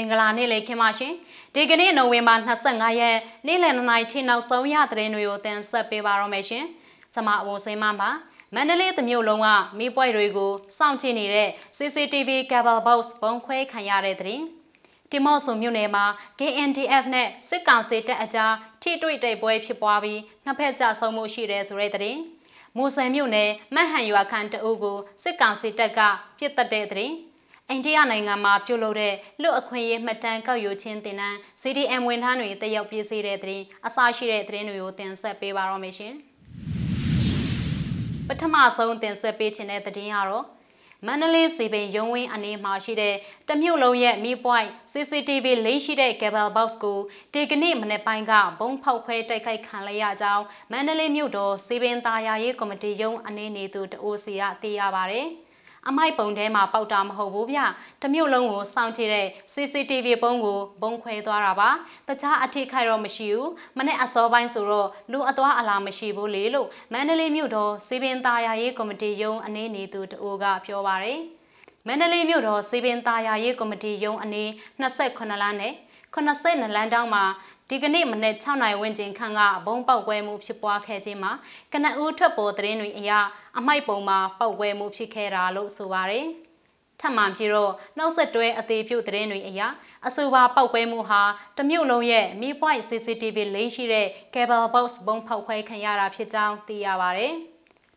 င်္ဂလာနေ့လေးခင်ပါရှင်ဒီကနေ့နိုဝင်ဘာ25ရက်နေ့လယ်2နာရီထိနောက်ဆုံးရသတင်းတွေကိုတင်ဆက်ပေးပါရမယ်ရှင်ကျွန်မအဝုံစိမ်းမပါမန္တလေးတမြို့လုံးကမိပွိုက်တွေကိုစောင့်ကြည့်နေတဲ့ CCTV cable box ဘုံခွဲခံရတဲ့သတင်းတီမော့ဆိုမြို့နယ်မှာ KNDF နဲ့စစ်ကောင်စီတပ်အကြားထိတွေ့တိုက်ပွဲဖြစ်ပွားပြီးနှစ်ဖက်ကြဆုံမှုရှိတယ်ဆိုတဲ့သတင်းမူဆယ်မြို့နယ်မဟန်ရွာခန့်တအုပ်ကိုစစ်ကောင်စီတပ်ကပြစ်တက်တဲ့သတင်း အိန္ဒိယနိုင်ငံမှာပြုလုပ်တဲ့လူအခွင့်အရေးမှတ်တမ်းကောက်ယူခြင်းတင်နန်း CDM ဝန်ထမ်းတွေတက်ရောက်ပြည့်စည်တဲ့သတင်းအစရှိတဲ့သတင်းတွေကိုတင်ဆက်ပေးပါရမရှင်ပထမဆုံးတင်ဆက်ပေးခြင်းတဲ့သတင်းကတော့မန္တလေးစီပင်ရုံးဝင်းအနေမှာရှိတဲ့တမြို့လုံးရဲ့မီးပွိုင်း CCTV လိမ့်ရှိတဲ့ cable box ကိုဒီကနေ့မနေ့ပိုင်းကဘုံဖောက်ခွဲတိုက်ခိုက်ခံရကြောင်းမန္တလေးမြို့တော်စီပင်သားယာရေးကော်မတီရုံးအနေနေသူတအိုစီကသိရပါဗျ။ အမိုက်ပုံထဲမှာပေါက်တာမဟုတ်ဘူးဗျတမျိုးလုံးကိုစောင့်ကြည့်တဲ့ CCTV ပုံကိုဘုံခွဲသွားတာပါတခြားအထိခိုက်တော့မရှိဘူးမနေ့အစောပိုင်းဆိုတော့လူအသွားအလာမရှိဘူးလေလို့မန္တလေးမြို့တော်စီပင်သားယာရေးကော်မတီရုံးအနေနေသူတအိုကပြောပါတယ်မန္တလေးမြို့တော်စီပင်သားယာရေးကော်မတီရုံးအနေ28လမ်းနဲ့ 82လမ်းတောင်းမှာဒီကနေ့မနေ့6နိုင်ဝန်းကျင်ခန့်ကဘုံပေါက်ကွဲမှုဖြစ်ပွားခဲ့ခြင်းမှာကနအူးထွက်ပေါ်သတင်းတွေအရအမိုက်ပုံမှာပေါက်ကွဲမှုဖြစ်ခဲ့တာလို့ဆိုပါတယ်ထပ်မံပြီးတော့နှုတ်ဆက်တွဲအသေးပြုသတင်းတွေအရအဆိုပါပောက်ကွဲမှုဟာတမြို့လုံးရဲ့မီးပွိုင်း CCTV လိမ့်ရှိတဲ့ cable box ဘုံဖောက်ခွဲခံရတာဖြစ်ကြောင်းသိရပါတယ်။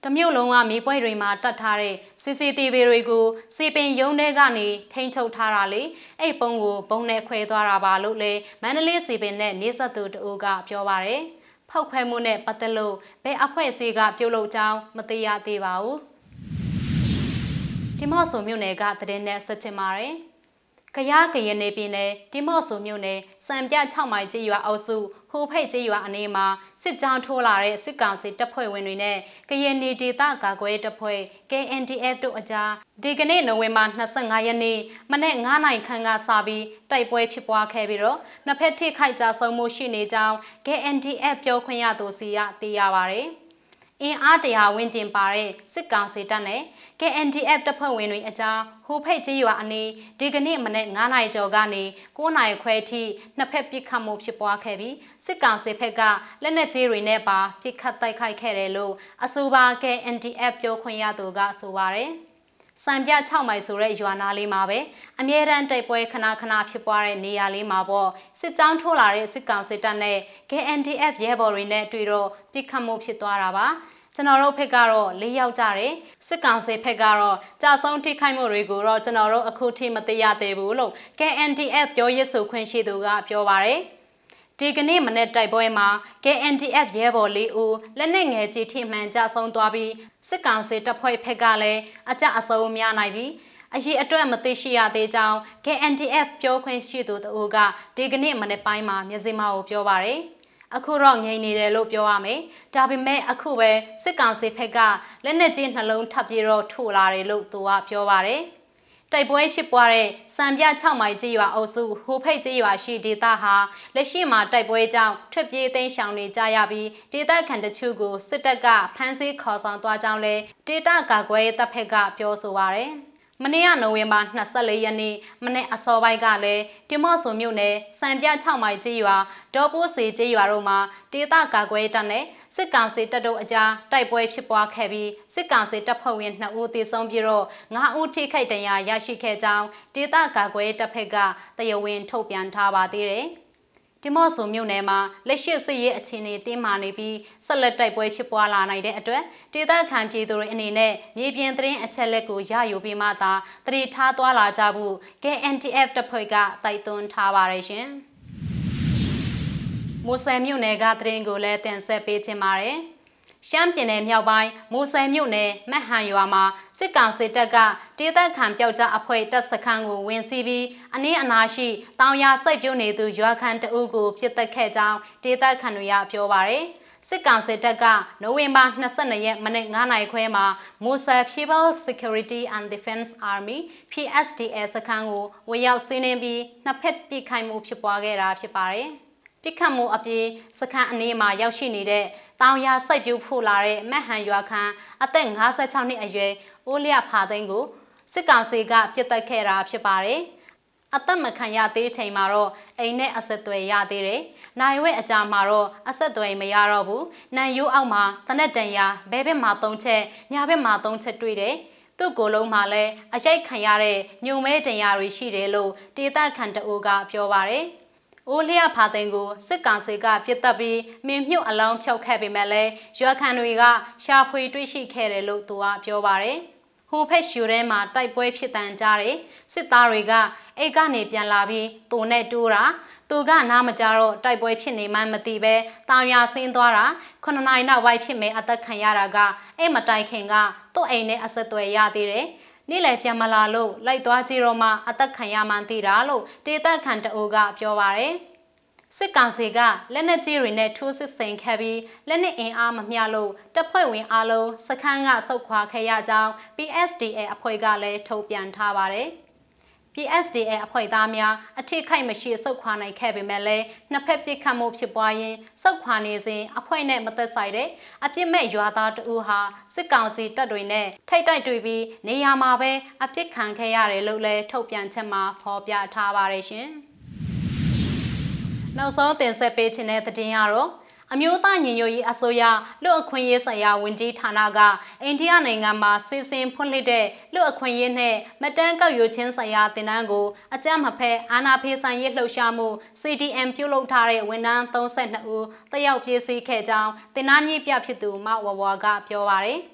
တမျိုးလုံးကမီးပွဲတွေမှာတတ်ထားတဲ့ CCTV တွေကိုစီပင်ရုံးထဲကနေထိန်းချုပ်ထားတာလေအဲ့ပုံကိုဘုံနဲ့ခွဲသွားတာပါလို့လေမန္တလေးစီပင်နဲ့နေဆက်သူတူကပြောပါတယ်ဖောက်ခွဲမှုနဲ့ပတ်သက်လို့ဘယ်အဖွဲ့အစည်းကပြုတ်လုကြောင်းမသိရသေးပါဘူးဒီမော့ဆိုမြို့နယ်ကတရင်နဲ့ဆက်ချင်ပါတယ် ကရားကရင်နေပြည်နယ်တိမော့ဆိုမြို့နယ်စံပြ6မိုင်ကျေးရွာအုပ်စုဟိုဖိတ်ကျေးရွာအနီးမှာစစ်ကြောင်းထိုးလာတဲ့စစ်ကောင်စီတပ်ဖွဲ့ဝင်တွေနဲ့ကရင်နေဒေသကာကွယ်တပ်ဖွဲ့ KNDF တို့အကြားဒီကနေ့နိုဝင်ဘာ25ရက်နေ့မနေ့9နိုင်ခန့်ကစပြီးတိုက်ပွဲဖြစ်ပွားခဲ့ပြီးတော့နှစ်ဖက်ထိခိုက်ကြဆုံးမှုရှိနေကြောင်း KNDF ပြောခွင့်ရသူစီကသိရပါဗျ။ အင်အားတရာဝန်းကျင်ပါတဲ့စစ်ကောင်စီတပ်နဲ့ KNDF တပ်ဖွဲ့ဝင်တွေအကြားဟိုဖိတ်ကျေးရွာအနီးဒီကနေ့မနေ့9နိုင်ကျော်ကနေ9နိုင်ခွဲထိနှစ်ဖက်ပစ်ခတ်မှုဖြစ်ပွားခဲ့ပြီးစစ်ကောင်စီဘက်ကလက်နက်ကြီးတွေနဲ့ပါပစ်ခတ်တိုက်ခိုက်ခဲ့တယ်လို့အဆိုပါ KNDF ပြောခွင့်ရသူကဆိုပါတယ် စံပြ6မိုင်ဆိုတဲ့ရွာနာလေးမှာပဲအမြဲတမ်းတိုက်ပွဲခဏခဏဖြစ်ပွားတဲ့နေရာလေးမှာပေါ့စစ်ကြောင်းထိုးလာတဲ့စစ်ကောင်စစ်တပ်နဲ့ KNDF ရဲဘော်တွေနဲ့တွေ့တော့ပြစ်ခတ်မှုဖြစ်သွားတာပါကျွန်တော်တို့ဖက်ကတော့၄ယောက်ကြတယ်စစ်ကောင်စီဖက်ကတော့ကြာဆုံးထိခိုက်မှုတွေကိုတော့ကျွန်တော်တို့အခုထိမသိရသေးဘူးလို့ KNDF ပြောရစ်ဆိုခွင့်ရှိသူကပြောပါတယ် ဒီကနေ့မနေ့တိုက်ပွဲမှာ KNDF ရဲဘော်၄ဦးလက်နက်ငယ်ကြီးထိမှန်ကြဆုံးသွားပြီးစစ်ကောင်စီတပ်ဖွဲ့ဖက်ကလည်းအကြအဆုံးများနိုင်ပြီးအရေးအတွက်မသိရှိရသေးကြောင်း KNDF ပြောခွင့်ရှိသူတို့ကဒီကနေ့မနေ့ပိုင်းမှာမျက်စိမှောက်ကိုပြောပါရယ်အခုတော့ငြိမ်နေတယ်လို့ပြောရမယ်။ဒါပေမဲ့အခုပဲစစ်ကောင်စီဖက်ကလက်နက်ကြီးနှလုံးထပ်ပြီးတော့ထိုးလာတယ်လို့သူကပြောပါတယ်။ တိုက်ပွဲဖြစ်ပွားတဲ့စံပြ6မိုင်ကြေးရွာအုပ်စုဟိုဖိတ်ကြေးရွာရှိဒေသဟာလက်ရှိမှာတိုက်ပွဲကြောင့်ထွက်ပြေးသိမ်းရှောင်နေကြရပြီးဒေသခံတချို့ကိုစစ်တပ်ကဖမ်းဆီးခေါ်ဆောင်သွားကြောင်းလဲဒေသကာကွယ်တပ်ဖက်ကပြောဆိုပါရယ်။ မနေ့ကနိုဝင်ဘာ24ရက်နေ့မနေ့အစောပိုင်းကလည်းတိမော့ဆိုမြို့နယ်စံပြ6မိုင်ကျေးရွာဒေါ်ပိုးစီကျေးရွာတို့မှာဒေသကာကွယ်တပ်နဲ့စစ်ကောင်စီတပ်တို့အကြားတိုက်ပွဲဖြစ်ပွားခဲ့ပြီးစစ်ကောင်စီတပ်ဖွဲ့ဝင်2ဦးသေဆုံးပြီးတော့9ဦးထိခိုက်ဒဏ်ရာရရှိခဲ့ကြောင်းဒေသကာကွယ်တပ်ဖက်ကတရားဝင်ထုတ်ပြန်ထားပါသေးတယ်။ ဒီမော့ဆိုမြို့နယ်မှာလက်ရှိစစ်ရေးအခြေအနေတင်းမာနေပြီးဆက်လက်တိုက်ပွဲဖြစ်ပွားလာနိုင်တဲ့အတွက်ဒေသခံပြည်သူတွေအနေနဲ့မြေပြင်သတင်းအချက်လက်ကိုရယူပြီးမှသာတတိထားသွားလာကြဖို့ KNTF တပ်ဖွဲ့ကတိုက်တွန်းထားပါရရှင်။မူဆယ်မြို့နယ်ကသတင်းကိုလည်းတင်ဆက်ပေးခြင်းပါတယ်။ ရှမ်းပြည်နယ်မြောက်ပိုင်းမူဆယ်မြို့နယ်မက်ဟန်ရွာမှာစစ်ကောင်စီတပ်ကဒေသခံပျောက်ကြားအဖွဲ့တပ်စခန်းကိုဝင်စီးပြီးအနည်းအနာရှိတောင်ယာစိုက်ပျိုးနေသူရွာခံတအုပ်ကိုပြစ်တက်ခဲ့ကြောင်းဒေသခံတွေကပြောပါရယ်စစ်ကောင်စစ်တပ်ကနိုဝင်ဘာ22ရက်မနေ့9နိုင်ခွဲမှာမူဆယ် People Security and Defense Army PSDA စခန်းကိုဝင်ရောက်စီးနင်းပြီးနှစ်ဖက်ပြစ်ခိုင်မှုဖြစ်ပွားခဲ့တာဖြစ်ပါတယ်။ ပြစ်ခတ်မှုအပြင်စခန်းအနီးမှာရောက်ရှိနေတဲ့တောင်ယာစိုက်ပျိုးဖို့လာတဲ့မက်ဟန်ရွာခန်းအသက်56နှစ်အရွယ်ဦးလျဖာသိန်းကိုစစ်ကောင်စီကပြစ်တက်ခဲ့တာဖြစ်ပါတယ်အသက်မခံရသေးချိန်မှာတော့အိမ်နဲ့အဆက်အသွယ်ရသေးတယ်။နိုင်ဝဲအကြာမှာတော့အဆက်အသွယ်မရတော့ဘူး။နန်ရိုးအောက်မှာတနက်တန်ရဘဲဘက်မှာသုံးချက်ညာဘက်မှာသုံးချက်တွေ့တယ်။သူ့ကိုယ်လုံးမှာလည်းအရိုက်ခံရတဲ့ညုံမဲတရားတွေရှိတယ်လို့ဒေသခံတအိုကပြောပါရယ်။ အိုးလျဖာသိန်ကိုစစ်ကောင်စီကပြစ်တက်ပြီးမင်းမြုပ်အလောင်းဖြုတ်ခဲ့ပေမဲ့လည်းရွာခံတွေကရှာဖွေတွေ့ရှိခဲ့တယ်လို့သူကပြောပါရယ်။ဟိုဖက်ရှူထဲမှာတိုက်ပွဲဖြစ်တန်ကြတယ်စစ်သားတွေကအိတ်ကနေပြန်လာပြီးသူနဲ့တိုးတာသူကနားမကြတော့တိုက်ပွဲဖြစ်နေမှမသိပဲတာယာဆင်းသွားတာခုနှစ်နိုင်နောက်ဝိုက်ဖြစ်မယ်အသက်ခံရတာကအဲ့မတိုင်ခင်ကသူ့အိမ်နဲ့အဆက်အသွယ်ရသေးတယ် နေ့လည်ပြန်မလာလို့လိုက်သွားကြည့်တော့မှအသက်ခံရမှန်းသိတာလို့တေသက်ခံတအိုကပြောပါရယ်စစ်ကောင်စီကလက်နက်ကြီးတွေနဲ့ထိုးစစ်ဆင်ခဲ့ပြီးလက်နက်အင်အားမမျှလို့တပ်ဖွဲ့ဝင်အလုံးစခန်းကဆုတ်ခွာခဲ့ရကြောင်း PSDA အဖွဲ့ကလည်းထုတ်ပြန်ထားပါတယ်။ PSDA အဖွဲ့သားများအထိခိုက်မရှိဆုတ်ခွာနိုင်ခဲ့ပေမဲ့လည်းနှစ်ဖက်ပစ်ခတ်မှုဖြစ်ပွားရင်ဆုတ်ခွာနေစဉ်အဖွဲ့နဲ့မသက်ဆိုင်တဲ့အပြစ်မဲ့ရွာသားတဦးဟာစစ်ကောင်စီတပ်တွေနဲ့ထိတ်တိုက်တွေ့ပြီးနေရာမှာပဲအပြစ်ခံခဲ့ရတယ်လို့လည်းထုတ်ပြန်ချက်မှာဖော်ပြထားပါတယ်ရှင်။နောက်ဆုံးတင်ဆက်ပေးခြင်းတဲ့သတင်းကတော့ အမျိုးသားညီညွတ်ရေးအစိုးရလူအခွင့်ရေးဆိုင်ရာဝန်ကြီးဌာနကအိန္ဒိယနိုင်ငံမှာစီစဉ်ဖွင့်လှစ်တဲ့လူအခွင့်ရေးနဲ့မတန်းကောက်ယူခြင်းဆိုင်ရာတင်နန်းကိုအကြမ်းမဖက်အာဏာဖီဆိုင်ရေးလှုပ်ရှားမှု CDM ပြုလုပ်ထားတဲ့ဝန်ထမ်း32ဦးတက်ရောက်ပြေးစည်းခဲ့ကြောင်းတင်နန်းကြီးပြဖြစ်သူမဝဝကပြောပါရယ်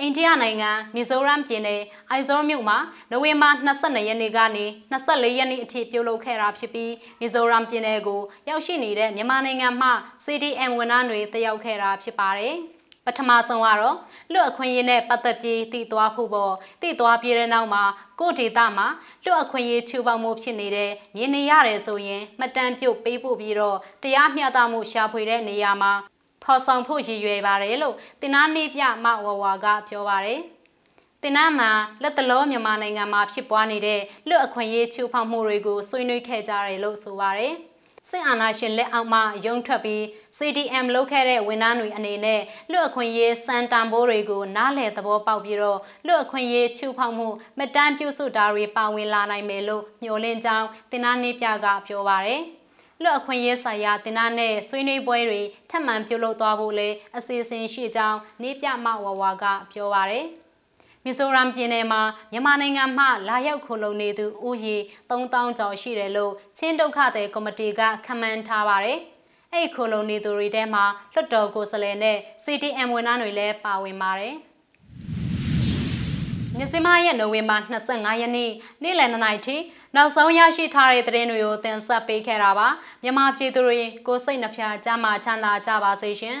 အိန္ဒိယနိုင်ငံမီဇိုရမ်ပြည်နယ်အိုင်ဇောမြို့မှာနိုဝင်ဘာ22ရက်နေ့ကနေ24ရက်နေ့အထိပြုလုပ်ခဲ့တာဖြစ်ပြီးမီဇိုရမ်ပြည်နယ်ကိုရောက်ရှိနေတဲ့မြန်မာနိုင်ငံမှ CDM ဝန်ထမ်းတွေတက်ရောက်ခဲ့တာဖြစ်ပါတယ်။ပထမဆုံးကတော့လွတ်အခွင့်အရေးနဲ့ပတ်သက်ပြီးတည်သွားဖို့ပေါ့တည်သွားပြီးတဲ့နောက်မှာကိုဒေတာမှာလွတ်အခွင့်အရေးချူပေါင်းမှုဖြစ်နေတဲ့မြင်နေရတယ်ဆိုရင်မှတ်တမ်းပြုတ်ပေးဖို့ပြီးတော့တရားမျှတမှုရှာဖွေတဲ့နေရာမှာ ဖော်ဆောင်ဖို့ရည်ရွယ်ပါတယ်လို့တင်နာနေပြမဝဝကပြောပါတယ်။တင်နာမှာလက်တလောမြန်မာနိုင်ငံမှာဖြစ်ပွားနေတဲ့လွတ်အခွင့်အရေးချိုးဖောက်မှုတွေကိုဆွေးနွေးခဲ့ကြတယ်လို့ဆိုပါတယ်။စစ်အာဏာရှင်လက်အောက်မှရုံထွက်ပြီး CDM လုပ်ခဲ့တဲ့ဝန်ထမ်းတွေအနေနဲ့လွတ်အခွင့်အရေးစံတန်ဖိုးတွေကိုနားလည်သဘောပေါက်ပြီးတော့လွတ်အခွင့်အရေးချူဖောက်မှုမတန်းပြုစုတာတွေပါဝင်လာနိုင်မယ်လို့မျှော်လင့်ကြောင်းတင်နာနေပြကပြောပါရယ်။ လွတ်အခွင့်ရေးဆိုင်ရာတင်နာနဲ့ဆွေးနွေးပွဲတွေထပ်မံပြုလုပ်သွားဖို့လည်းအစီအစဉ်ရှိကြောင်းနေပြမဝဝကပြောပါရယ်မီဇိုရမ်ပြည်နယ်မှာမြန်မာနိုင်ငံမှလာရောက်ခိုလုံနေသူဦးရေ3000ကျော်ရှိတယ်လို့ချင်းဒုက္ခသည်ကော်မတီကခန့်မှန်းထားပါတယ်။အဲ့ခိုလုံနေသူတွေထဲမှာလွတ်တော်ကိုယ်စားလှယ်နဲ့ CTM ဝန်ထမ်းတွေလည်းပါဝင်ပါတယ်။ ညစီမရဲ့နိုဝင်ဘာ25ရက်နေ့နေ့လယ်2နာရီထိနောက်ဆုံးရရှိထားတဲ့သတင်းတွေကိုတင်ဆက်ပေးခဲ့တာပါမြန်မာပြည်သူတွေကိုစိတ်နှဖျားကြမှာချမ်းသာကြပါစေရှင်